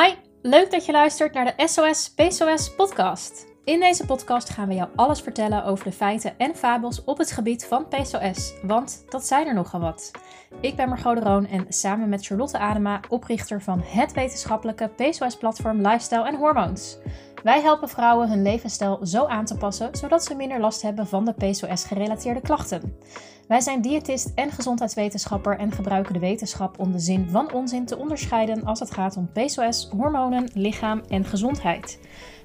Hi, leuk dat je luistert naar de SOS PCOS podcast. In deze podcast gaan we jou alles vertellen over de feiten en fabels op het gebied van PCOS, want dat zijn er nogal wat. Ik ben Margot de Roon en samen met Charlotte Adema, oprichter van het wetenschappelijke PCOS-platform Lifestyle en Hormoons. Wij helpen vrouwen hun levensstijl zo aan te passen, zodat ze minder last hebben van de PCOS-gerelateerde klachten. Wij zijn diëtist en gezondheidswetenschapper en gebruiken de wetenschap om de zin van onzin te onderscheiden als het gaat om PCOS, hormonen, lichaam en gezondheid.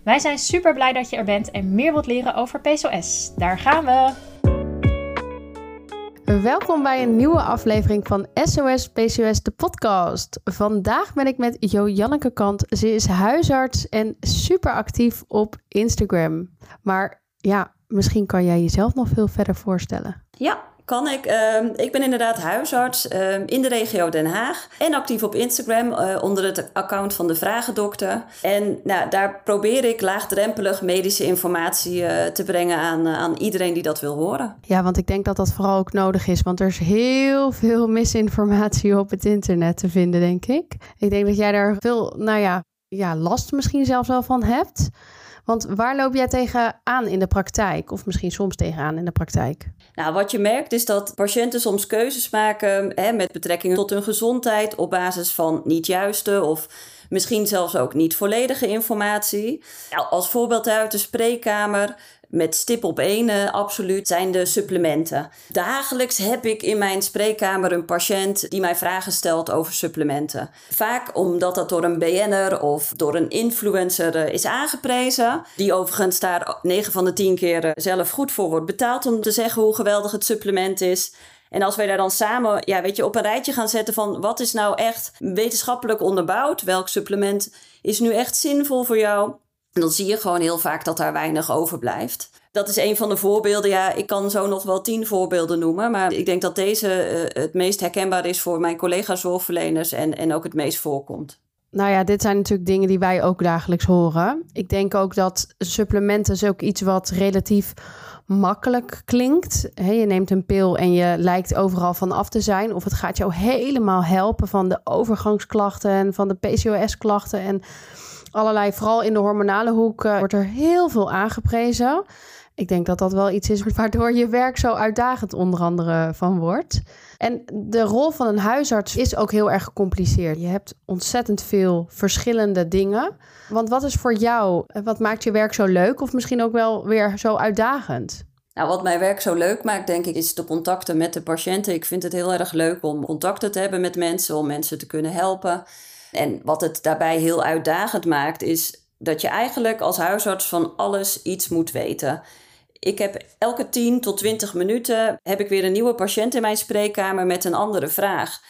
Wij zijn super blij dat je er bent en meer wilt leren over PCOS. Daar gaan we! Welkom bij een nieuwe aflevering van SOS PCOS, de podcast. Vandaag ben ik met Jo Janneke Kant. Ze is huisarts en super actief op Instagram. Maar ja, misschien kan jij jezelf nog veel verder voorstellen. Ja, kan ik. Ehm, ik ben inderdaad huisarts ehm, in de regio Den Haag en actief op Instagram uh, onder het account van de Vragendokter. En nou, daar probeer ik laagdrempelig medische informatie uh, te brengen aan, uh, aan iedereen die dat wil horen. Ja, want ik denk dat dat vooral ook nodig is, want er is heel veel misinformatie op het internet te vinden, denk ik. Ik denk dat jij daar veel, nou ja, ja last misschien zelfs wel van hebt. Want waar loop jij tegenaan in de praktijk? Of misschien soms tegenaan in de praktijk? Nou, wat je merkt is dat patiënten soms keuzes maken hè, met betrekking tot hun gezondheid op basis van niet juiste of misschien zelfs ook niet volledige informatie. Nou, als voorbeeld uit de spreekkamer met stip op één absoluut zijn de supplementen. Dagelijks heb ik in mijn spreekkamer een patiënt die mij vragen stelt over supplementen. Vaak omdat dat door een BN'er of door een influencer uh, is aangeprezen. Die overigens daar 9 van de 10 keer uh, zelf goed voor wordt betaald om te zeggen hoe geweldig het supplement is. En als wij daar dan samen, ja, weet je, op een rijtje gaan zetten van wat is nou echt wetenschappelijk onderbouwd? Welk supplement is nu echt zinvol voor jou? Dan zie je gewoon heel vaak dat daar weinig overblijft. Dat is een van de voorbeelden. Ja, ik kan zo nog wel tien voorbeelden noemen. Maar ik denk dat deze uh, het meest herkenbaar is voor mijn collega-zorgverleners en, en ook het meest voorkomt. Nou ja, dit zijn natuurlijk dingen die wij ook dagelijks horen. Ik denk ook dat supplementen is ook iets wat relatief makkelijk klinkt. Je neemt een pil en je lijkt overal van af te zijn. Of het gaat jou helemaal helpen van de overgangsklachten en van de PCOS-klachten. En allerlei, vooral in de hormonale hoek, uh, wordt er heel veel aangeprezen. Ik denk dat dat wel iets is waardoor je werk zo uitdagend onder andere van wordt. En de rol van een huisarts is ook heel erg gecompliceerd. Je hebt ontzettend veel verschillende dingen. Want wat is voor jou, wat maakt je werk zo leuk of misschien ook wel weer zo uitdagend? Nou, wat mijn werk zo leuk maakt, denk ik, is de contacten met de patiënten. Ik vind het heel erg leuk om contacten te hebben met mensen, om mensen te kunnen helpen. En wat het daarbij heel uitdagend maakt, is dat je eigenlijk als huisarts van alles iets moet weten. Ik heb elke 10 tot 20 minuten heb ik weer een nieuwe patiënt in mijn spreekkamer met een andere vraag.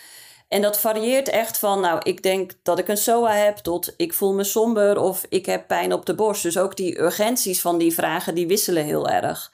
En dat varieert echt van, nou, ik denk dat ik een SOA heb, tot ik voel me somber of ik heb pijn op de borst. Dus ook die urgenties van die vragen, die wisselen heel erg.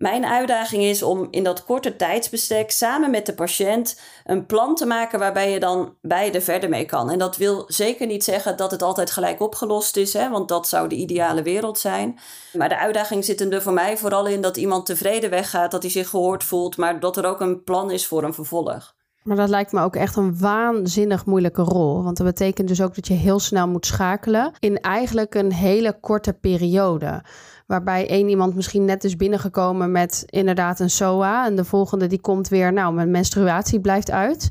Mijn uitdaging is om in dat korte tijdsbestek samen met de patiënt een plan te maken waarbij je dan beide verder mee kan. En dat wil zeker niet zeggen dat het altijd gelijk opgelost is, hè, want dat zou de ideale wereld zijn. Maar de uitdaging zit er voor mij vooral in dat iemand tevreden weggaat, dat hij zich gehoord voelt, maar dat er ook een plan is voor een vervolg. Maar dat lijkt me ook echt een waanzinnig moeilijke rol. Want dat betekent dus ook dat je heel snel moet schakelen in eigenlijk een hele korte periode. Waarbij één iemand misschien net is binnengekomen met inderdaad een SOA. En de volgende die komt weer, nou, mijn menstruatie blijft uit.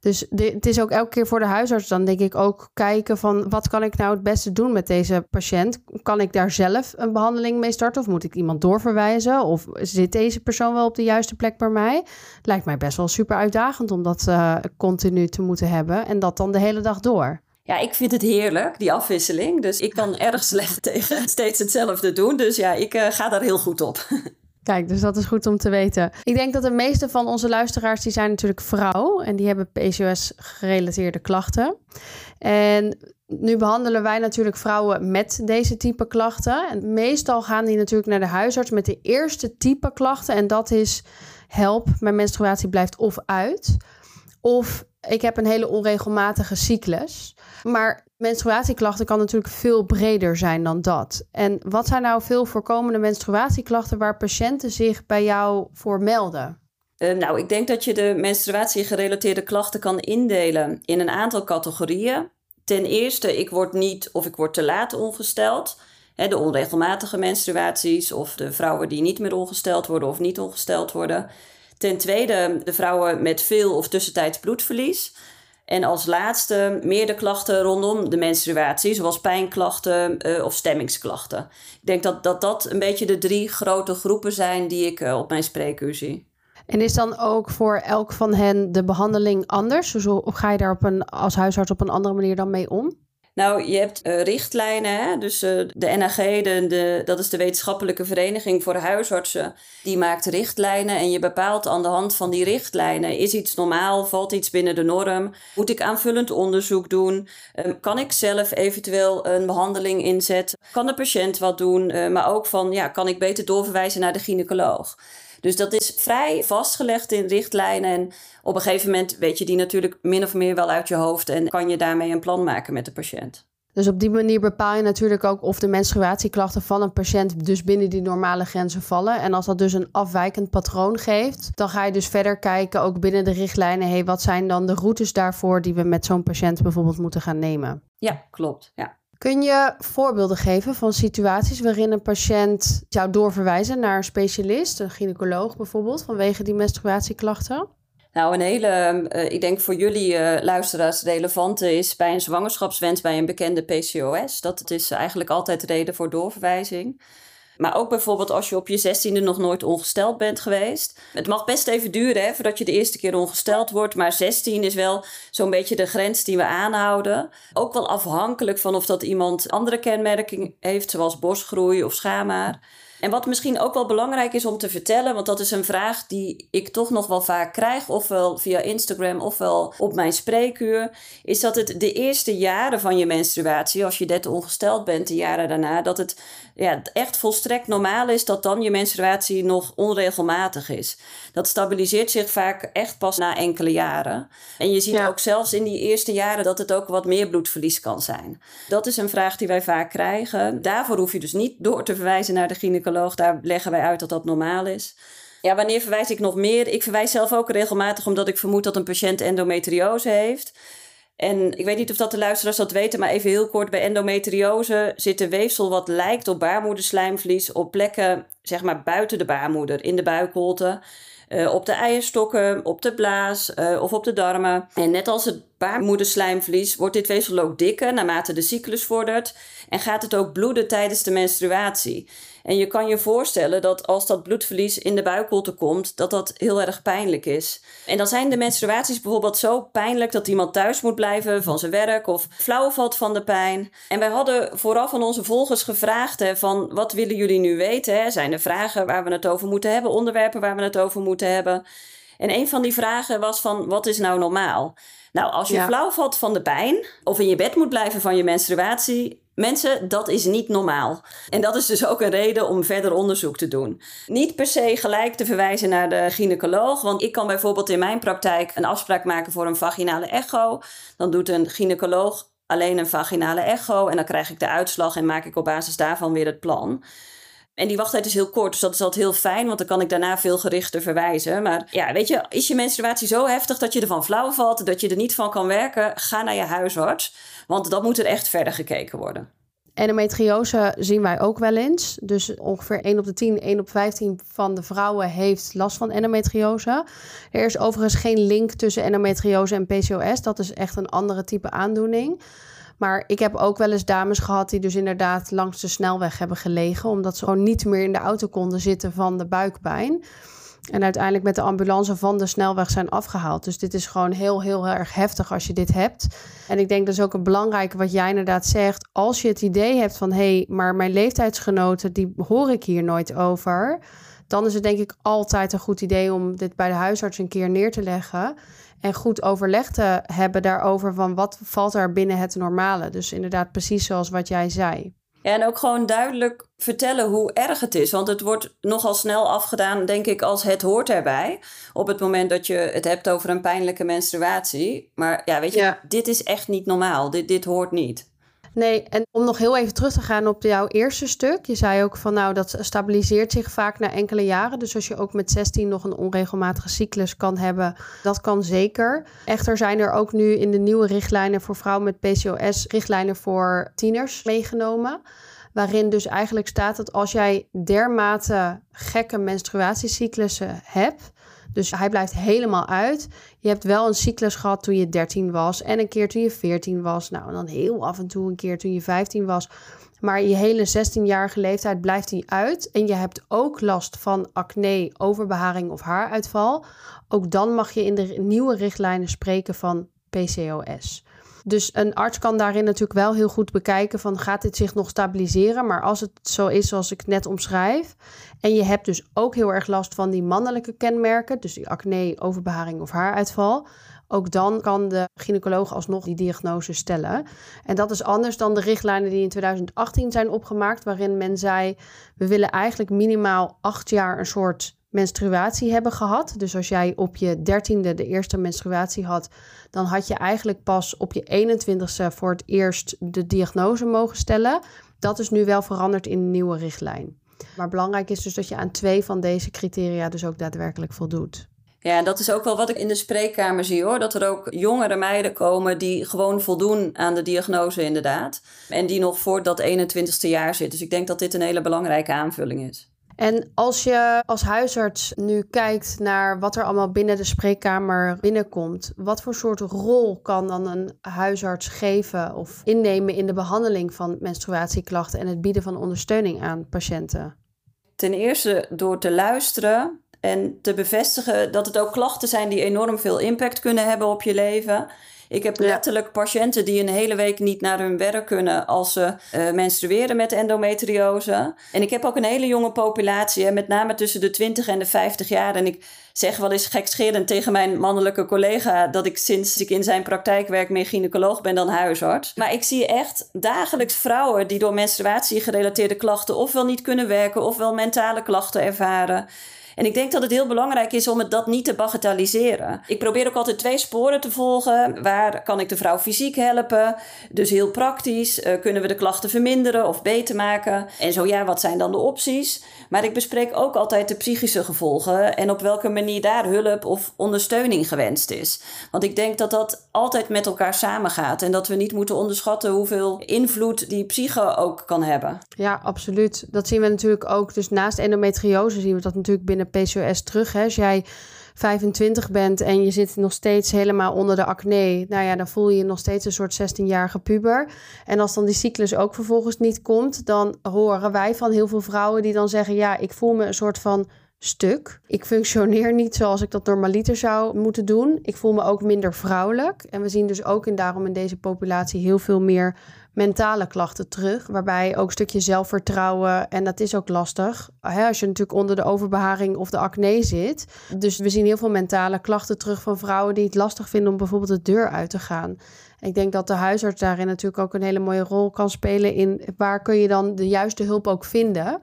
Dus het is ook elke keer voor de huisarts dan denk ik ook kijken van wat kan ik nou het beste doen met deze patiënt? Kan ik daar zelf een behandeling mee starten of moet ik iemand doorverwijzen? Of zit deze persoon wel op de juiste plek bij mij? Lijkt mij best wel super uitdagend om dat uh, continu te moeten hebben en dat dan de hele dag door. Ja, ik vind het heerlijk, die afwisseling. Dus ik kan erg slecht tegen steeds hetzelfde doen. Dus ja, ik uh, ga daar heel goed op. Kijk, dus dat is goed om te weten. Ik denk dat de meeste van onze luisteraars, die zijn natuurlijk vrouw. En die hebben PCOS-gerelateerde klachten. En nu behandelen wij natuurlijk vrouwen met deze type klachten. En meestal gaan die natuurlijk naar de huisarts met de eerste type klachten. En dat is help, mijn menstruatie blijft of uit. Of ik heb een hele onregelmatige cyclus. Maar menstruatieklachten kan natuurlijk veel breder zijn dan dat. En wat zijn nou veel voorkomende menstruatieklachten waar patiënten zich bij jou voor melden? Uh, nou, ik denk dat je de menstruatiegerelateerde klachten kan indelen in een aantal categorieën. ten eerste, ik word niet of ik word te laat ongesteld. de onregelmatige menstruaties of de vrouwen die niet meer ongesteld worden of niet ongesteld worden. Ten tweede, de vrouwen met veel of tussentijds bloedverlies. En als laatste meer de klachten rondom de menstruatie, zoals pijnklachten uh, of stemmingsklachten. Ik denk dat, dat dat een beetje de drie grote groepen zijn die ik uh, op mijn spreekuur zie. En is dan ook voor elk van hen de behandeling anders? Dus of ga je daar op een, als huisarts op een andere manier dan mee om? Nou, je hebt uh, richtlijnen. Hè? Dus uh, de NAG, de, de, dat is de wetenschappelijke vereniging voor huisartsen, die maakt richtlijnen. En je bepaalt aan de hand van die richtlijnen: is iets normaal? Valt iets binnen de norm? Moet ik aanvullend onderzoek doen? Uh, kan ik zelf eventueel een behandeling inzetten? Kan de patiënt wat doen? Eh, maar ook van ja, kan ik beter doorverwijzen naar de gynaecoloog? Dus dat is vrij vastgelegd in richtlijnen. En op een gegeven moment weet je die natuurlijk min of meer wel uit je hoofd en kan je daarmee een plan maken met de patiënt. Dus op die manier bepaal je natuurlijk ook of de menstruatieklachten van een patiënt dus binnen die normale grenzen vallen. En als dat dus een afwijkend patroon geeft, dan ga je dus verder kijken, ook binnen de richtlijnen, hey, wat zijn dan de routes daarvoor die we met zo'n patiënt bijvoorbeeld moeten gaan nemen? Ja, klopt. Ja. Kun je voorbeelden geven van situaties waarin een patiënt zou doorverwijzen naar een specialist, een gynaecoloog bijvoorbeeld, vanwege die menstruatieklachten? Nou, een hele, uh, ik denk voor jullie uh, luisteraars relevante is bij een zwangerschapswens bij een bekende PCOS. Dat is eigenlijk altijd reden voor doorverwijzing. Maar ook bijvoorbeeld als je op je zestiende nog nooit ongesteld bent geweest. Het mag best even duren hè, voordat je de eerste keer ongesteld wordt. Maar 16 is wel zo'n beetje de grens die we aanhouden. Ook wel afhankelijk van of dat iemand andere kenmerken heeft, zoals borstgroei of schaamhaar. En wat misschien ook wel belangrijk is om te vertellen, want dat is een vraag die ik toch nog wel vaak krijg, ofwel via Instagram ofwel op mijn spreekuur, is dat het de eerste jaren van je menstruatie, als je net ongesteld bent, de jaren daarna, dat het ja, echt volstrekt normaal is dat dan je menstruatie nog onregelmatig is. Dat stabiliseert zich vaak echt pas na enkele jaren. En je ziet ook zelfs in die eerste jaren dat het ook wat meer bloedverlies kan zijn. Dat is een vraag die wij vaak krijgen. Daarvoor hoef je dus niet door te verwijzen naar de gynaecoloog. Daar leggen wij uit dat dat normaal is. Ja, wanneer verwijs ik nog meer? Ik verwijs zelf ook regelmatig omdat ik vermoed dat een patiënt endometriose heeft. En ik weet niet of dat de luisteraars dat weten, maar even heel kort. Bij endometriose zit de weefsel wat lijkt op baarmoederslijmvlies op plekken zeg maar buiten de baarmoeder, in de buikholte. Uh, op de eierstokken, op de blaas uh, of op de darmen. En net als het baarmoederslijmvlies wordt dit weefsel ook dikker naarmate de cyclus vordert. En gaat het ook bloeden tijdens de menstruatie. En je kan je voorstellen dat als dat bloedverlies in de buikholte komt, dat dat heel erg pijnlijk is. En dan zijn de menstruaties bijvoorbeeld zo pijnlijk dat iemand thuis moet blijven van zijn werk of flauw valt van de pijn. En wij hadden vooraf van onze volgers gevraagd hè, van wat willen jullie nu weten? Hè? Zijn er vragen waar we het over moeten hebben, onderwerpen waar we het over moeten hebben? En een van die vragen was van wat is nou normaal? Nou, als je flauw valt van de pijn of in je bed moet blijven van je menstruatie, Mensen, dat is niet normaal. En dat is dus ook een reden om verder onderzoek te doen. Niet per se gelijk te verwijzen naar de gynaecoloog, want ik kan bijvoorbeeld in mijn praktijk een afspraak maken voor een vaginale echo. Dan doet een gynaecoloog alleen een vaginale echo en dan krijg ik de uitslag en maak ik op basis daarvan weer het plan. En die wachttijd is heel kort, dus dat is altijd heel fijn, want dan kan ik daarna veel gerichter verwijzen. Maar ja, weet je, is je menstruatie zo heftig dat je ervan flauw valt, dat je er niet van kan werken, ga naar je huisarts. Want dat moet er echt verder gekeken worden. Endometriose zien wij ook wel eens. Dus ongeveer 1 op de 10, 1 op 15 van de vrouwen heeft last van endometriose. Er is overigens geen link tussen endometriose en PCOS. Dat is echt een andere type aandoening. Maar ik heb ook wel eens dames gehad die dus inderdaad langs de snelweg hebben gelegen. Omdat ze gewoon niet meer in de auto konden zitten van de buikpijn. En uiteindelijk met de ambulance van de snelweg zijn afgehaald. Dus dit is gewoon heel, heel erg heftig als je dit hebt. En ik denk dat is ook een belangrijke wat jij inderdaad zegt. Als je het idee hebt van hé, hey, maar mijn leeftijdsgenoten, die hoor ik hier nooit over. Dan is het denk ik altijd een goed idee om dit bij de huisarts een keer neer te leggen. En goed overleg te hebben daarover van wat valt er binnen het normale. Dus inderdaad precies zoals wat jij zei. Ja, en ook gewoon duidelijk vertellen hoe erg het is. Want het wordt nogal snel afgedaan, denk ik, als het hoort erbij. Op het moment dat je het hebt over een pijnlijke menstruatie. Maar ja, weet je, dit is echt niet normaal. Dit, dit hoort niet. Nee, en om nog heel even terug te gaan op jouw eerste stuk. Je zei ook van nou, dat stabiliseert zich vaak na enkele jaren. Dus als je ook met 16 nog een onregelmatige cyclus kan hebben, dat kan zeker. Echter zijn er ook nu in de nieuwe richtlijnen voor vrouwen met PCOS richtlijnen voor tieners meegenomen. Waarin dus eigenlijk staat dat als jij dermate gekke menstruatiecyclussen hebt, dus hij blijft helemaal uit. Je hebt wel een cyclus gehad toen je 13 was en een keer toen je 14 was. Nou, en dan heel af en toe een keer toen je 15 was. Maar je hele 16-jarige leeftijd blijft hij uit. En je hebt ook last van acne, overbeharing of haaruitval. Ook dan mag je in de nieuwe richtlijnen spreken van PCOS. Dus een arts kan daarin natuurlijk wel heel goed bekijken van gaat dit zich nog stabiliseren. Maar als het zo is zoals ik net omschrijf. En je hebt dus ook heel erg last van die mannelijke kenmerken. Dus die acne, overbeharing of haaruitval. Ook dan kan de gynaecoloog alsnog die diagnose stellen. En dat is anders dan de richtlijnen die in 2018 zijn opgemaakt. Waarin men zei we willen eigenlijk minimaal acht jaar een soort menstruatie hebben gehad. Dus als jij op je dertiende de eerste menstruatie had, dan had je eigenlijk pas op je 21ste voor het eerst de diagnose mogen stellen. Dat is nu wel veranderd in de nieuwe richtlijn. Maar belangrijk is dus dat je aan twee van deze criteria dus ook daadwerkelijk voldoet. Ja, dat is ook wel wat ik in de spreekkamer zie hoor. Dat er ook jongere meiden komen die gewoon voldoen aan de diagnose inderdaad. En die nog voor dat 21ste jaar zitten. Dus ik denk dat dit een hele belangrijke aanvulling is. En als je als huisarts nu kijkt naar wat er allemaal binnen de spreekkamer binnenkomt, wat voor soort rol kan dan een huisarts geven of innemen in de behandeling van menstruatieklachten en het bieden van ondersteuning aan patiënten? Ten eerste door te luisteren en te bevestigen dat het ook klachten zijn die enorm veel impact kunnen hebben op je leven. Ik heb letterlijk patiënten die een hele week niet naar hun werk kunnen als ze uh, menstrueren met endometriose. En ik heb ook een hele jonge populatie, met name tussen de 20 en de 50 jaar. En ik zeg wel eens gekscherend tegen mijn mannelijke collega dat ik sinds ik in zijn praktijk werk meer gynaecoloog ben dan huisarts. Maar ik zie echt dagelijks vrouwen die door menstruatie gerelateerde klachten ofwel niet kunnen werken ofwel mentale klachten ervaren. En ik denk dat het heel belangrijk is om het dat niet te bagatelliseren. Ik probeer ook altijd twee sporen te volgen. Waar kan ik de vrouw fysiek helpen? Dus heel praktisch. Uh, kunnen we de klachten verminderen of beter maken? En zo ja, wat zijn dan de opties? Maar ik bespreek ook altijd de psychische gevolgen en op welke manier daar hulp of ondersteuning gewenst is. Want ik denk dat dat altijd met elkaar samengaat en dat we niet moeten onderschatten hoeveel invloed die psyche ook kan hebben. Ja, absoluut. Dat zien we natuurlijk ook. Dus naast endometriose zien we dat natuurlijk binnen PCOS terug. Hè. Als jij 25 bent en je zit nog steeds helemaal onder de acne, nou ja, dan voel je je nog steeds een soort 16-jarige puber. En als dan die cyclus ook vervolgens niet komt, dan horen wij van heel veel vrouwen die dan zeggen: Ja, ik voel me een soort van stuk. Ik functioneer niet zoals ik dat normaliter zou moeten doen. Ik voel me ook minder vrouwelijk. En we zien dus ook in daarom in deze populatie heel veel meer mentale klachten terug. Waarbij ook een stukje zelfvertrouwen, en dat is ook lastig. Hè, als je natuurlijk onder de overbeharing of de acne zit. Dus we zien heel veel mentale klachten terug van vrouwen die het lastig vinden om bijvoorbeeld de deur uit te gaan. Ik denk dat de huisarts daarin natuurlijk ook een hele mooie rol kan spelen in waar kun je dan de juiste hulp ook vinden.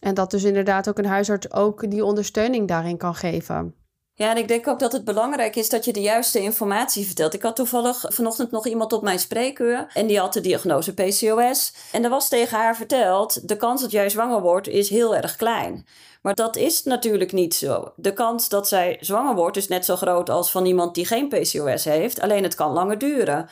En dat dus inderdaad ook een huisarts ook die ondersteuning daarin kan geven. Ja, en ik denk ook dat het belangrijk is dat je de juiste informatie vertelt. Ik had toevallig vanochtend nog iemand op mijn spreekuur en die had de diagnose PCOS. En er was tegen haar verteld, de kans dat jij zwanger wordt is heel erg klein. Maar dat is natuurlijk niet zo. De kans dat zij zwanger wordt is net zo groot als van iemand die geen PCOS heeft, alleen het kan langer duren.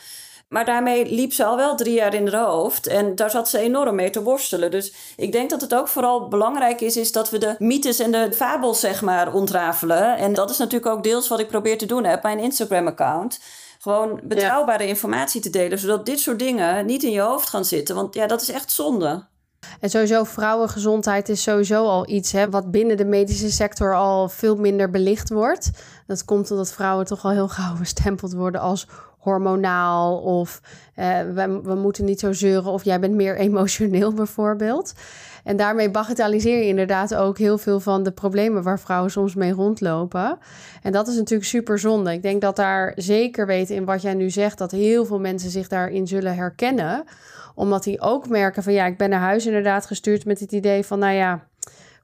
Maar daarmee liep ze al wel drie jaar in haar hoofd. En daar zat ze enorm mee te worstelen. Dus ik denk dat het ook vooral belangrijk is, is dat we de mythes en de fabels, zeg maar, ontrafelen. En dat is natuurlijk ook deels wat ik probeer te doen op mijn Instagram-account. Gewoon betrouwbare informatie te delen, zodat dit soort dingen niet in je hoofd gaan zitten. Want ja, dat is echt zonde. En sowieso vrouwengezondheid is sowieso al iets hè, wat binnen de medische sector al veel minder belicht wordt. Dat komt omdat vrouwen toch al heel gauw bestempeld worden als hormonaal of uh, we, we moeten niet zo zeuren of jij bent meer emotioneel bijvoorbeeld. En daarmee bagatelliseer je inderdaad ook heel veel van de problemen waar vrouwen soms mee rondlopen. En dat is natuurlijk super zonde. Ik denk dat daar zeker weten in wat jij nu zegt, dat heel veel mensen zich daarin zullen herkennen. Omdat die ook merken van ja, ik ben naar huis inderdaad gestuurd met het idee van nou ja,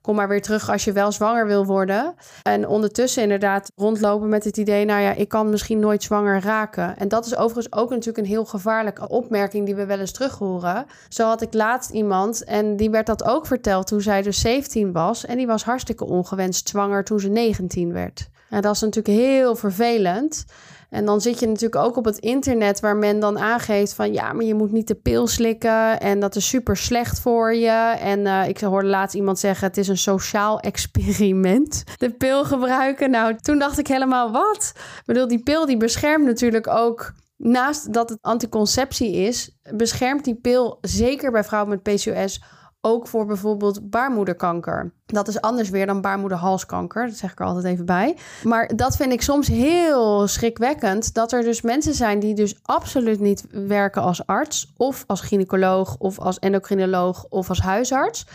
kom maar weer terug als je wel zwanger wil worden. En ondertussen inderdaad rondlopen met het idee, nou ja, ik kan misschien nooit zwanger raken. En dat is overigens ook natuurlijk een heel gevaarlijke opmerking die we wel eens terug horen. Zo had ik laatst iemand en die werd dat ook verteld toen zij dus 17 was. En die was hartstikke ongewenst zwanger toen ze 19 werd. En dat is natuurlijk heel vervelend. En dan zit je natuurlijk ook op het internet waar men dan aangeeft van ja, maar je moet niet de pil slikken en dat is super slecht voor je. En uh, ik hoorde laatst iemand zeggen het is een sociaal experiment. De pil gebruiken. Nou, toen dacht ik helemaal wat? Bedoel, die pil die beschermt natuurlijk ook naast dat het anticonceptie is, beschermt die pil zeker bij vrouwen met PCOS ook voor bijvoorbeeld baarmoederkanker. Dat is anders weer dan baarmoederhalskanker. Dat zeg ik er altijd even bij. Maar dat vind ik soms heel schrikwekkend. Dat er dus mensen zijn die dus absoluut niet werken als arts. Of als gynaecoloog. Of als endocrinoloog. Of als huisarts.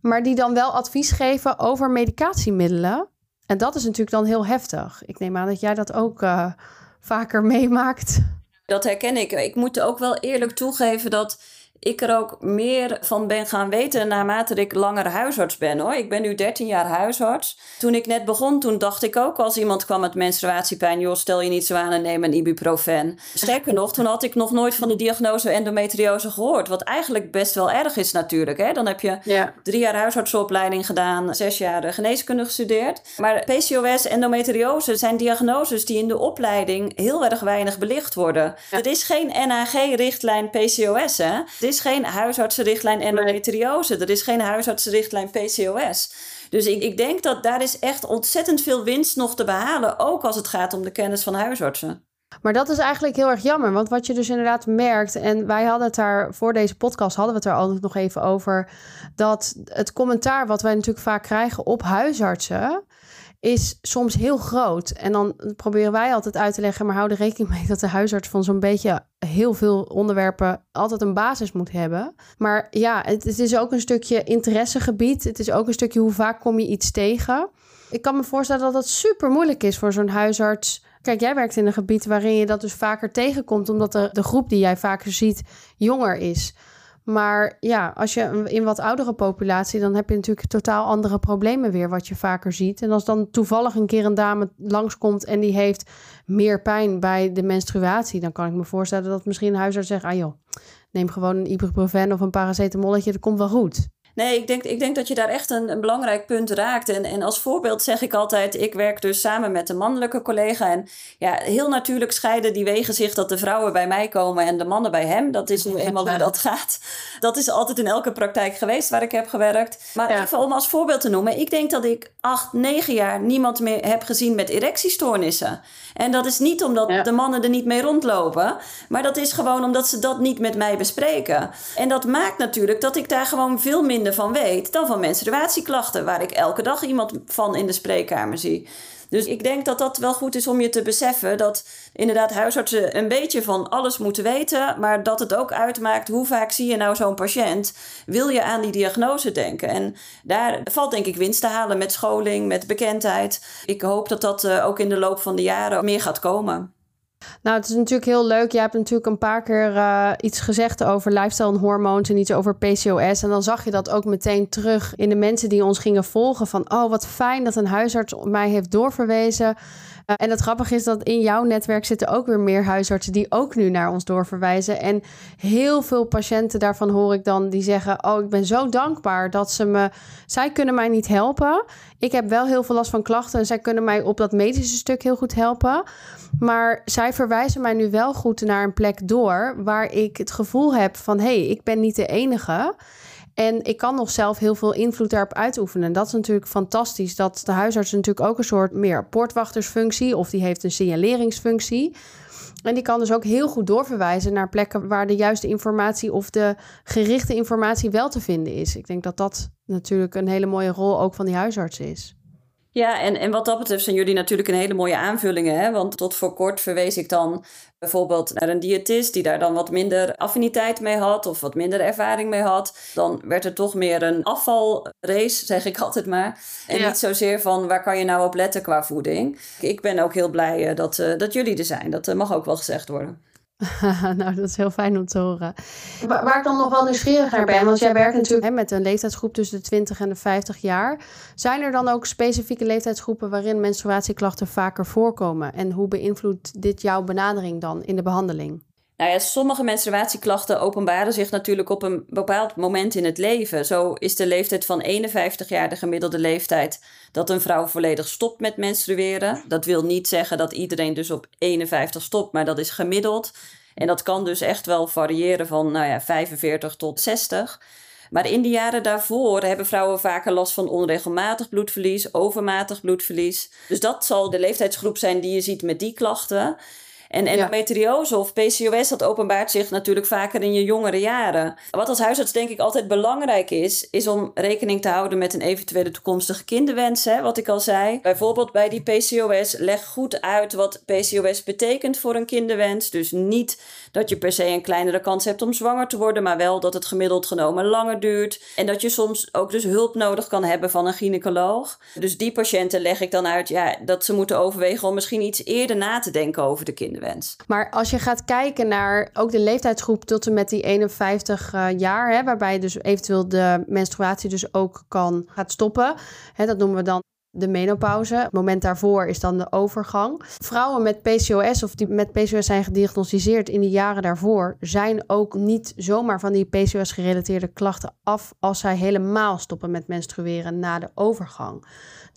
Maar die dan wel advies geven over medicatiemiddelen. En dat is natuurlijk dan heel heftig. Ik neem aan dat jij dat ook uh, vaker meemaakt. Dat herken ik. Ik moet ook wel eerlijk toegeven dat ik er ook meer van ben gaan weten naarmate ik langer huisarts ben hoor. Ik ben nu 13 jaar huisarts. Toen ik net begon, toen dacht ik ook als iemand kwam met menstruatiepijn, joh, stel je niet zo aan en neem een ibuprofen. Sterker nog, toen had ik nog nooit van de diagnose endometriose gehoord. Wat eigenlijk best wel erg is natuurlijk. Hè? Dan heb je ja. drie jaar huisartsopleiding gedaan, zes jaar geneeskunde gestudeerd. Maar PCOS, endometriose zijn diagnoses die in de opleiding heel erg weinig belicht worden. Er is geen NAG-richtlijn PCOS hè is geen huisartsenrichtlijn endometriose. Er is geen huisartsenrichtlijn PCOS. Dus ik, ik denk dat daar is echt ontzettend veel winst nog te behalen. Ook als het gaat om de kennis van huisartsen. Maar dat is eigenlijk heel erg jammer. Want wat je dus inderdaad merkt. En wij hadden het daar voor deze podcast hadden we het er altijd nog even over. Dat het commentaar wat wij natuurlijk vaak krijgen op huisartsen is soms heel groot. En dan proberen wij altijd uit te leggen, maar hou er rekening mee dat de huisarts van zo'n beetje heel veel onderwerpen altijd een basis moet hebben. Maar ja, het, is ook een stukje interessegebied. Het is ook een stukje hoe vaak kom je iets tegen. Ik kan me voorstellen dat dat super moeilijk is voor zo'n huisarts. Kijk, jij werkt in een gebied waarin je dat dus vaker tegenkomt, omdat de, de groep die jij vaker ziet jonger is. Maar ja, als je in wat oudere populatie, dan heb je natuurlijk totaal andere problemen weer, wat je vaker ziet. En als dan toevallig een keer een dame langskomt en die heeft meer pijn bij de menstruatie, dan kan ik me voorstellen dat misschien een huisarts zegt: ah joh, neem gewoon een ibuprofen of een paracetamolletje, dat komt wel goed. Nee, ik denk, ik denk dat je daar echt een, een belangrijk punt raakt. En, en als voorbeeld zeg ik altijd: ik werk dus samen met een mannelijke collega. En ja, heel natuurlijk scheiden die wegen zich dat de vrouwen bij mij komen en de mannen bij hem. Dat is nu eenmaal hoe dat gaat. Dat is altijd in elke praktijk geweest waar ik heb gewerkt. Maar even om als voorbeeld te noemen: ik denk dat ik acht, negen jaar niemand meer heb gezien met erectiestoornissen. En dat is niet omdat de mannen er niet mee rondlopen, maar dat is gewoon omdat ze dat niet met mij bespreken. En dat maakt natuurlijk dat ik daar gewoon veel minder van weet dan van menstruatieklachten, waar ik elke dag iemand van in de spreekkamer zie. Dus ik denk dat dat wel goed is om je te beseffen dat inderdaad huisartsen een beetje van alles moeten weten, maar dat het ook uitmaakt hoe vaak zie je nou zo'n patiënt. Wil je aan die diagnose denken? En daar valt denk ik winst te halen met scholing, met bekendheid. Ik hoop dat dat eh, ook in de loop van de jaren meer gaat komen. Nou, het is natuurlijk heel leuk. Je hebt natuurlijk een paar keer uh, iets gezegd over lifestyle en hormoons en iets over PCOS. En dan zag je dat ook meteen terug in de mensen die ons gingen volgen. Van, oh, wat fijn dat een huisarts mij heeft doorverwezen. Uh, en het grappige is dat in jouw netwerk zitten ook weer meer huisartsen die ook nu naar ons doorverwijzen. En heel veel patiënten daarvan hoor ik dan die zeggen: Oh, ik ben zo dankbaar dat ze me. Zij kunnen mij niet helpen. Ik heb wel heel veel last van klachten en zij kunnen mij op dat medische stuk heel goed helpen. Maar zij verwijzen mij nu wel goed naar een plek door waar ik het gevoel heb van hé, hey, ik ben niet de enige. En ik kan nog zelf heel veel invloed daarop uitoefenen. En dat is natuurlijk fantastisch. Dat de huisarts natuurlijk ook een soort meer poortwachtersfunctie of die heeft een signaleringsfunctie. En die kan dus ook heel goed doorverwijzen naar plekken waar de juiste informatie of de gerichte informatie wel te vinden is. Ik denk dat dat natuurlijk een hele mooie rol ook van die huisarts is. Ja, en, en wat dat betreft zijn jullie natuurlijk een hele mooie aanvullingen. Hè? Want tot voor kort verwees ik dan bijvoorbeeld naar een diëtist die daar dan wat minder affiniteit mee had of wat minder ervaring mee had. Dan werd er toch meer een afvalrace, zeg ik altijd maar. En niet zozeer van waar kan je nou op letten qua voeding. Ik ben ook heel blij eh, dat, uh, dat jullie er zijn. Dat uh, mag ook wel gezegd worden. nou, dat is heel fijn om te horen. Waar, ik dan nog wel nieuwsgierig naar ben, want jij werkt natuurlijk hè, met een leeftijdsgroep tussen de 20 en de 50 jaar. Zijn er dan ook specifieke leeftijdsgroepen waarin menstruatieklachten vaker voorkomen? En hoe beïnvloedt dit jouw benadering dan in de behandeling? Nou ja, sommige menstruatieklachten openbaren zich natuurlijk op een bepaald moment in het leven. Zo is de leeftijd van 51 jaar de gemiddelde leeftijd dat een vrouw volledig stopt met menstrueren. Dat wil niet zeggen dat iedereen dus op 51 stopt, maar dat is gemiddeld. En dat kan dus echt wel variëren van nou ja, 45 tot 60. Maar in de jaren daarvoor hebben vrouwen vaker last van onregelmatig bloedverlies, overmatig bloedverlies. Dus dat zal de leeftijdsgroep zijn die je ziet met die klachten. En endometriose of PCOS, dat openbaart zich natuurlijk vaker in je jongere jaren. Wat als huisarts denk ik altijd belangrijk is, is om rekening te houden met een eventuele toekomstige kinderwens. Hè, wat ik al zei. Bijvoorbeeld bij die PCOS, leg goed uit wat PCOS betekent voor een kinderwens. Dus niet dat je per se een kleinere kans hebt om zwanger te worden, maar wel dat het gemiddeld genomen langer duurt. En dat je soms ook dus hulp nodig kan hebben van een gynaecoloog. Dus die patiënten leg ik dan uit ja, dat ze moeten overwegen om misschien iets eerder na te denken over de kinderwens. Maar als je gaat kijken naar ook de leeftijdsgroep tot en met die 51 uh, eh, jaar, hè, waarbij dus eventueel de menstruatie dus ook kan gaat stoppen. Hè, dat noemen we dan de menopauze. Het moment daarvoor is dan de overgang. Vrouwen met PCOS of die met PCOS zijn gediagnosticeerd in de jaren daarvoor, zijn ook niet zomaar van die PCOS-gerelateerde klachten af als zij helemaal stoppen met menstrueren na de overgang.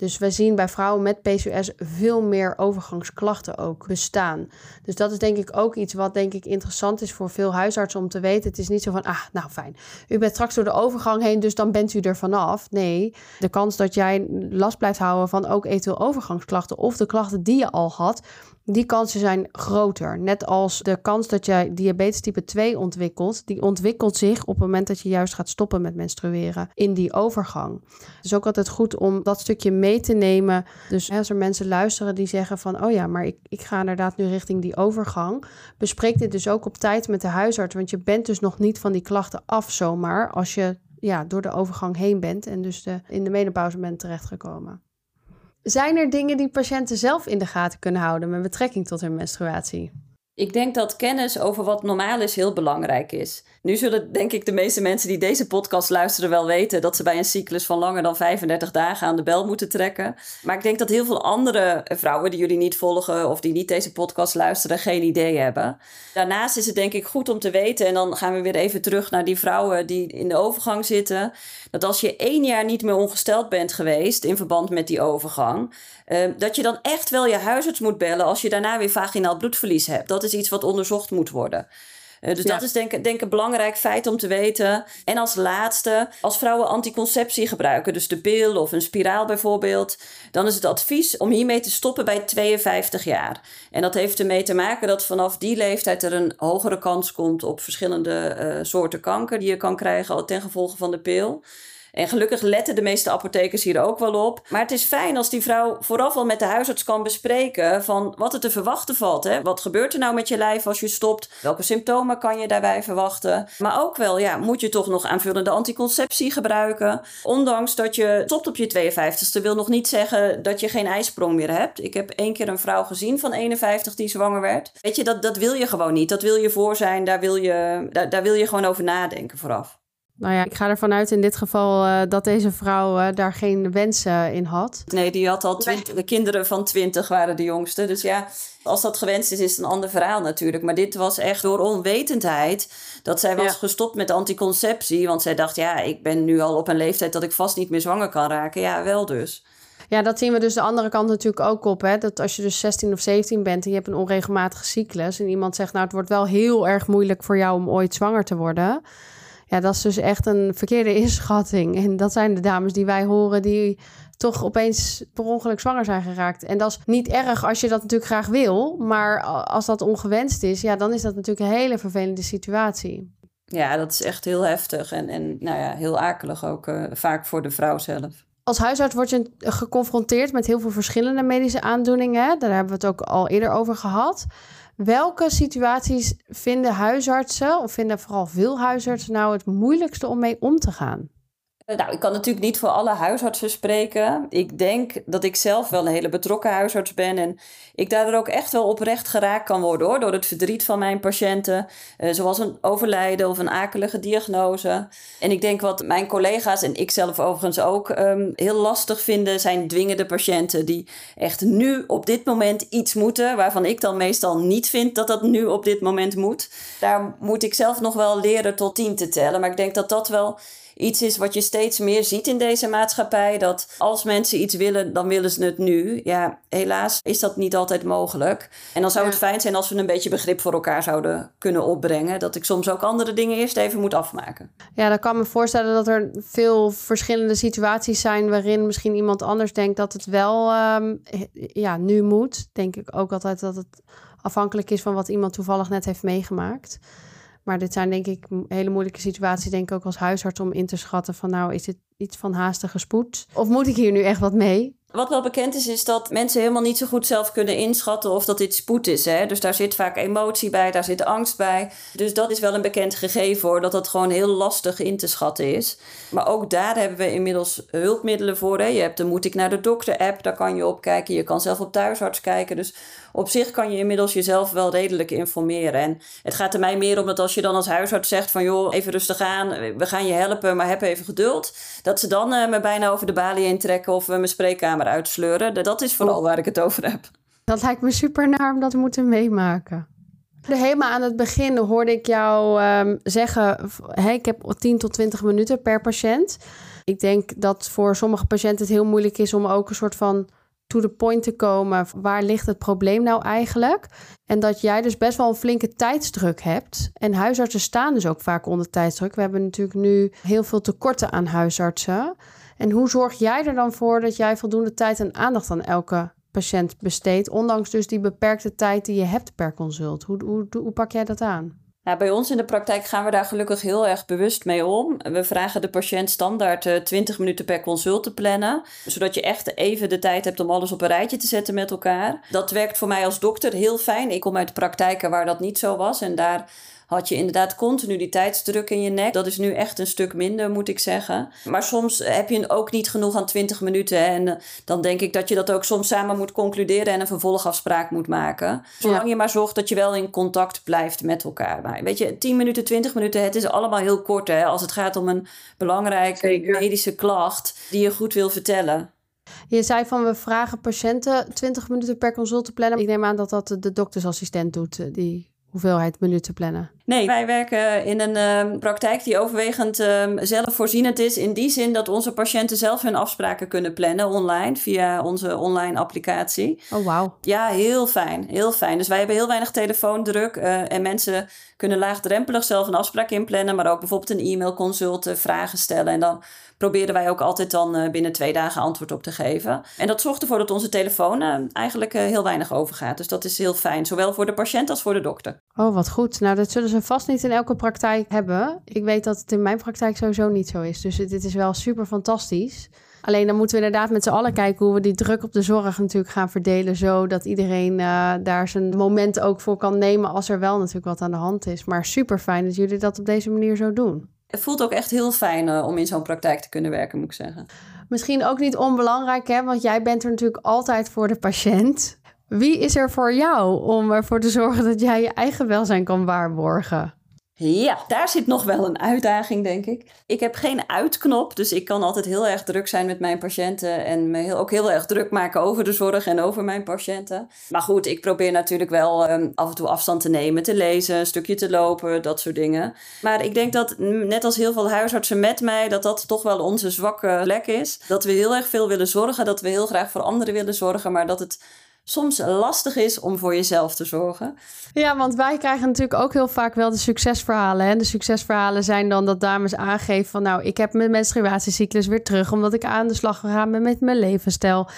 Dus we zien bij vrouwen met PCOS veel meer overgangsklachten ook bestaan. Dus dat is denk ik ook iets wat denk ik interessant is voor veel huisartsen om te weten. Het is niet zo van, ah, nou fijn, u bent straks door de overgang heen, dus dan bent u er vanaf. Nee, de kans dat jij last blijft houden van ook eventueel overgangsklachten of de klachten die je al had, die kansen zijn groter. Net als de kans dat jij diabetes type 2 ontwikkelt, die ontwikkelt zich op het moment dat je juist gaat stoppen met menstrueren in die overgang. Het is ook altijd goed om dat stukje mee te nemen. Dus als er mensen luisteren die zeggen van, oh ja, maar ik, ik ga inderdaad nu richting die overgang, bespreek dit dus ook op tijd met de huisarts, want je bent dus nog niet van die klachten af zomaar als je ja, door de overgang heen bent en dus de, in de menopauze bent terechtgekomen. Zijn er dingen die patiënten zelf in de gaten kunnen houden met betrekking tot hun menstruatie? Ik denk dat kennis over wat normaal is heel belangrijk is. Nu zullen denk ik de meeste mensen die deze podcast luisteren wel weten dat ze bij een cyclus van langer dan 35 dagen aan de bel moeten trekken. Maar ik denk dat heel veel andere vrouwen die jullie niet volgen of die niet deze podcast luisteren geen idee hebben. Daarnaast is het denk ik goed om te weten, en dan gaan we weer even terug naar die vrouwen die in de overgang zitten, dat als je één jaar niet meer ongesteld bent geweest in verband met die overgang, Ehm, dat je dan echt wel je huisarts moet bellen als je daarna weer vaginaal bloedverlies hebt. Dat is iets wat onderzocht moet worden. Uh, dus dat is denk, denk ik een belangrijk feit om te weten. En als laatste, als vrouwen anticonceptie gebruiken, dus de pil of een spiraal bijvoorbeeld, dan is het advies om hiermee te stoppen bij 52 jaar. En dat heeft ermee te maken dat vanaf die leeftijd er een hogere kans komt op verschillende uh, soorten kanker die je kan krijgen ten gevolge van de pil. En gelukkig letten de meeste apothekers hier ook wel op. Maar het is fijn als die vrouw vooraf al met de huisarts kan bespreken van wat er te verwachten valt. Hè? Wat gebeurt er nou met je lijf als je stopt? Welke symptomen kan je daarbij verwachten? Maar ook wel, ja, moet je toch nog aanvullende anticonceptie gebruiken? Ondanks dat je stopt op je 52ste, wil nog niet zeggen dat je geen ijsprong meer hebt. Ik heb één keer een vrouw gezien van 51 die zwanger werd. Weet je, dat, dat wil je gewoon niet. Dat wil je voor zijn. Daar wil je, daar, daar wil je gewoon over nadenken vooraf. Nou ja, ik ga ervan uit in dit geval uh, dat deze vrouw uh, daar geen wensen in had. Nee, die had al twintig. De kinderen van twintig waren de jongste. Dus ja, als dat gewenst is, is het een ander verhaal natuurlijk. Maar dit was echt door onwetendheid dat zij was gestopt met anticonceptie. Want zij dacht, ja, ik ben nu al op een leeftijd dat ik vast niet meer zwanger kan raken. Ja, wel dus. Ja, dat zien we dus de andere kant natuurlijk ook op. Hè? Dat als je dus 16 of 17 bent en je hebt een onregelmatige cyclus... en iemand zegt, nou, het wordt wel heel erg moeilijk voor jou om ooit zwanger te worden... Ja, dat is dus echt een verkeerde inschatting. En dat zijn de dames die wij horen die toch opeens per ongeluk zwanger zijn geraakt. En dat is niet erg als je dat natuurlijk graag wil. Maar als dat ongewenst is, ja, dan is dat natuurlijk een hele vervelende situatie. Ja, dat is echt heel heftig en, en nou ja, heel akelig ook uh, vaak voor de vrouw zelf. Als huisarts word je geconfronteerd met heel veel verschillende medische aandoeningen. Daar hebben we het ook al eerder over gehad. Welke situaties vinden huisartsen, of vinden vooral veel huisartsen nou het moeilijkste om mee om te gaan? Eh, nou, ik kan natuurlijk niet voor alle huisartsen spreken. Ik denk dat ik zelf wel een hele betrokken huisarts ben. En ik daardoor ook echt wel oprecht geraakt kan worden hoor. Door het verdriet van mijn patiënten. Uh, zoals een overlijden of een akelige diagnose. En ik denk wat mijn collega's en ik zelf overigens ook um, heel lastig vinden. Zijn dwingende patiënten die echt nu op dit moment iets moeten. Waarvan ik dan meestal niet vind dat dat nu op dit moment moet. Daar moet ik zelf nog wel leren tot tien te tellen. Maar ik denk dat dat wel iets is wat je steeds meer ziet in deze maatschappij. Dat als mensen iets willen, dan willen ze het nu. Ja, helaas is dat niet altijd mogelijk. En dan zou het fijn zijn als we een beetje begrip voor elkaar zouden kunnen opbrengen. Dat ik soms ook andere dingen eerst even moet afmaken. Ja, dan kan me voorstellen dat er veel verschillende situaties zijn waarin misschien iemand anders denkt dat het wel um, ja, nu moet. Denk ik ook altijd dat het afhankelijk is van wat iemand toevallig net heeft meegemaakt. Maar dit zijn denk ik hele moeilijke situaties, denk ik ook als huisarts, om in te schatten van nou, is dit iets van haastige spoed? Of moet ik hier nu echt wat mee? Wat wel bekend is, is dat mensen helemaal niet zo goed zelf kunnen inschatten of dat dit spoed is. Hè? Dus daar zit vaak emotie bij, daar zit angst bij. Dus dat is wel een bekend gegeven hoor, dat dat gewoon heel lastig in te schatten is. Maar ook daar hebben we inmiddels hulpmiddelen voor. Hè? Je hebt de Moet ik naar de dokter app, daar kan je op kijken. Je kan zelf op thuisarts kijken. Dus op zich kan je inmiddels jezelf wel redelijk informeren. En het gaat er mij meer om dat als je dan als huisarts zegt van joh, even rustig aan, we gaan je helpen, maar heb even geduld. Dat ze dan uh, me bijna over de balie heen trekken of uh, mijn spreekkamer uitsleuren. Dat is vooral waar ik het over heb. Dat lijkt me super naar om dat te moeten meemaken. Helemaal aan het begin hoorde ik jou um, zeggen: hey, ik heb 10 tot 20 minuten per patiënt. Ik denk dat voor sommige patiënten het heel moeilijk is om ook een soort van to the point te komen. Waar ligt het probleem nou eigenlijk? En dat jij dus best wel een flinke tijdsdruk hebt. En huisartsen staan dus ook vaak onder tijdsdruk. We hebben natuurlijk nu heel veel tekorten aan huisartsen. En hoe zorg jij er dan voor dat jij voldoende tijd en aandacht aan elke patiënt besteedt, ondanks dus die beperkte tijd die je hebt per consult? Hoe, hoe, hoe pak jij dat aan? Nou, bij ons in de praktijk gaan we daar gelukkig heel erg bewust mee om. We vragen de patiënt standaard 20 eh, minuten per consult te plannen, zodat je echt even de tijd hebt om alles op een rijtje te zetten met elkaar. Dat werkt voor mij als dokter heel fijn. Ik kom uit praktijken waar dat niet zo was en daar had je inderdaad continu die tijdsdruk in je nek. Dat is nu echt een stuk minder, moet ik zeggen. Maar soms heb je ook niet genoeg aan 20 minuten. En eh, dan denk ik dat je dat ook soms samen moet concluderen en een vervolgafspraak moet maken. Zolang je maar zorgt dat je wel in contact blijft met elkaar. Maar weet je, 10 minuten, 20 minuten, het is allemaal heel kort hè, als het gaat om een belangrijke medische klacht die je goed wil vertellen. Je zei van we vragen patiënten 20 minuten per consult te plannen. Ik neem aan dat dat de doktersassistent doet, eh, die hoeveelheid minuten plannen? Nee, wij werken in een uh, praktijk die overwegend uh, zelfvoorzienend is. In die zin dat onze patiënten zelf hun afspraken kunnen plannen online via onze online applicatie. Oh, wauw. Ja, heel fijn. Heel fijn. Dus wij hebben heel weinig telefoondruk. Uh, en mensen kunnen laagdrempelig zelf een afspraak inplannen. Maar ook bijvoorbeeld een e-mailconsult, eh, vragen stellen. En dan proberen wij ook altijd dan uh, binnen twee dagen antwoord op te geven. En dat zorgt ervoor dat onze telefoon uh, eigenlijk heel weinig overgaat. Dus dat is heel fijn, zowel voor de patiënt als voor de dokter. Oh, wat goed. Nou, dat zullen ze vast niet in elke praktijk hebben. Ik weet dat het in mijn praktijk sowieso niet zo is. Dus dit is wel super fantastisch. Alleen dan moeten we inderdaad met z'n allen kijken hoe we die druk op de zorg natuurlijk gaan verdelen. Zodat iedereen uh, daar zijn moment ook voor kan nemen als er wel natuurlijk wat aan de hand is. Maar super fijn dat jullie dat op deze manier zo doen. Het voelt ook echt heel fijn uh, om in zo'n praktijk te kunnen werken, moet ik zeggen. Misschien ook niet onbelangrijk, hè? want jij bent er natuurlijk altijd voor de patiënt. Wie is er voor jou om ervoor te zorgen dat jij je eigen welzijn kan waarborgen? Ja, daar zit nog wel een uitdaging, denk ik. Ik heb geen uitknop, dus ik kan altijd heel erg druk zijn met mijn patiënten en me heel, ook heel erg druk maken over de zorg en over mijn patiënten. Maar goed, ik probeer natuurlijk wel um, af en toe afstand te nemen, te lezen, een stukje te lopen, dat soort dingen. Maar ik denk dat, net als heel veel huisartsen met mij, dat dat toch wel onze zwakke plek is. Dat we heel erg veel willen zorgen, dat we heel graag voor anderen willen zorgen, maar dat het soms lastig is om voor jezelf te zorgen. Ja, want wij krijgen natuurlijk ook heel vaak wel de succesverhalen. En de succesverhalen zijn dan dat dames aangeven van... nou, ik heb mijn menstruatiecyclus weer terug... omdat ik aan de slag gegaan ben met mijn levensstijl.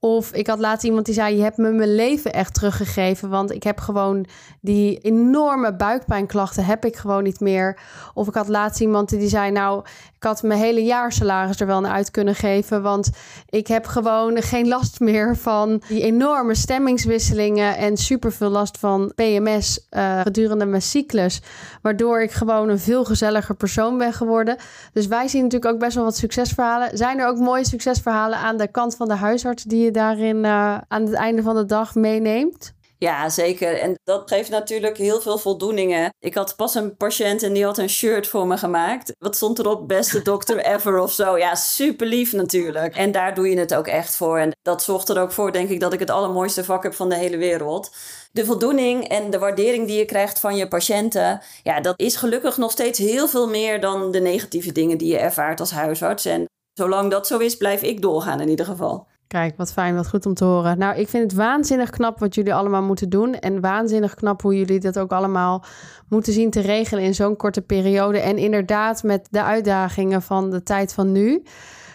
Of ik had laatst iemand die zei... je hebt me mijn leven echt teruggegeven... want ik heb gewoon die enorme buikpijnklachten... heb ik gewoon niet meer. Of ik had laatst iemand die zei... nou, ik had mijn hele jaarsalaris er wel naar uit kunnen geven... want ik heb gewoon geen last meer van die enorme stemmingswisselingen en super veel last van PMS uh, gedurende mijn cyclus. Waardoor ik gewoon een veel gezelliger persoon ben geworden. Dus wij zien natuurlijk ook best wel wat succesverhalen. Zijn er ook mooie succesverhalen aan de kant van de huisarts die je daarin uh, aan het einde van de dag meeneemt? Ja, zeker. En dat geeft natuurlijk heel veel voldoeningen. Ik had pas een patiënt en die had een shirt voor me gemaakt. Wat stond erop? Beste dokter ever of zo. Ja, super lief natuurlijk. En daar doe je het ook echt voor. En dat zorgt er ook voor, denk ik, dat ik het allermooiste vak heb van de hele wereld. De voldoening en de waardering die je krijgt van je patiënten, ja, dat is gelukkig nog steeds heel veel meer dan de negatieve dingen die je ervaart als huisarts. En zolang dat zo is, blijf ik doorgaan in ieder geval. Kijk, wat fijn, wat goed om te horen. Nou, ik vind het waanzinnig knap wat jullie allemaal moeten doen. En waanzinnig knap hoe jullie dat ook allemaal moeten zien te regelen in zo'n korte periode. En inderdaad met de uitdagingen van de tijd van nu.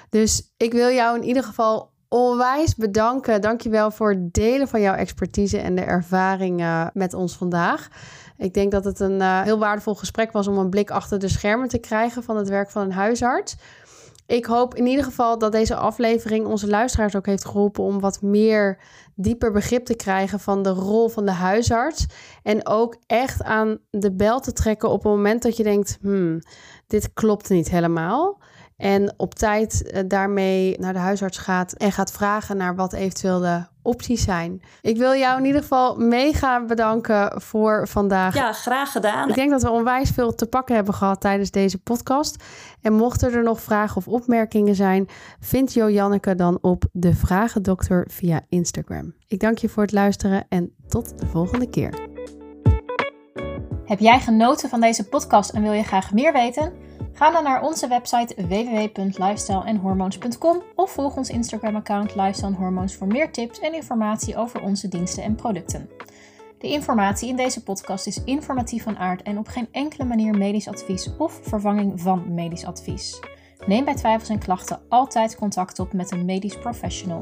Dus ik wil jou in ieder geval onwijs bedanken. Dankjewel voor het delen van jouw expertise en de ervaringen met ons vandaag. Ik denk dat het een uh, heel waardevol gesprek was om een blik achter de schermen te krijgen van het werk van een huisarts. Ik hoop in ieder geval dat deze aflevering onze luisteraars ook heeft geholpen om wat meer dieper begrip te krijgen van de rol van de huisarts. En ook echt aan de bel te trekken op het moment dat je denkt: hmm, dit klopt niet helemaal. En op tijd eh, daarmee naar de huisarts gaat en gaat vragen naar wat eventueel de opties zijn. Ik wil jou in ieder geval mega bedanken voor vandaag. Ja, graag gedaan. Ik denk dat we onwijs veel te pakken hebben gehad tijdens deze podcast. En mochten er nog vragen of opmerkingen zijn, vind Jo Janneke dan op de Vragendokter via Instagram. Ik dank je voor het luisteren en tot de volgende keer. Heb jij genoten van deze podcast en wil je graag meer weten? Ga dan naar onze website www.lifestyleenhormoons.com of volg ons Instagram-account Lifestyle Hormoons voor meer tips en informatie over onze diensten en producten. De informatie in deze podcast is informatief van aard en op geen enkele manier medisch advies of vervanging van medisch advies. Neem bij twijfels en klachten altijd contact op met een medisch professional.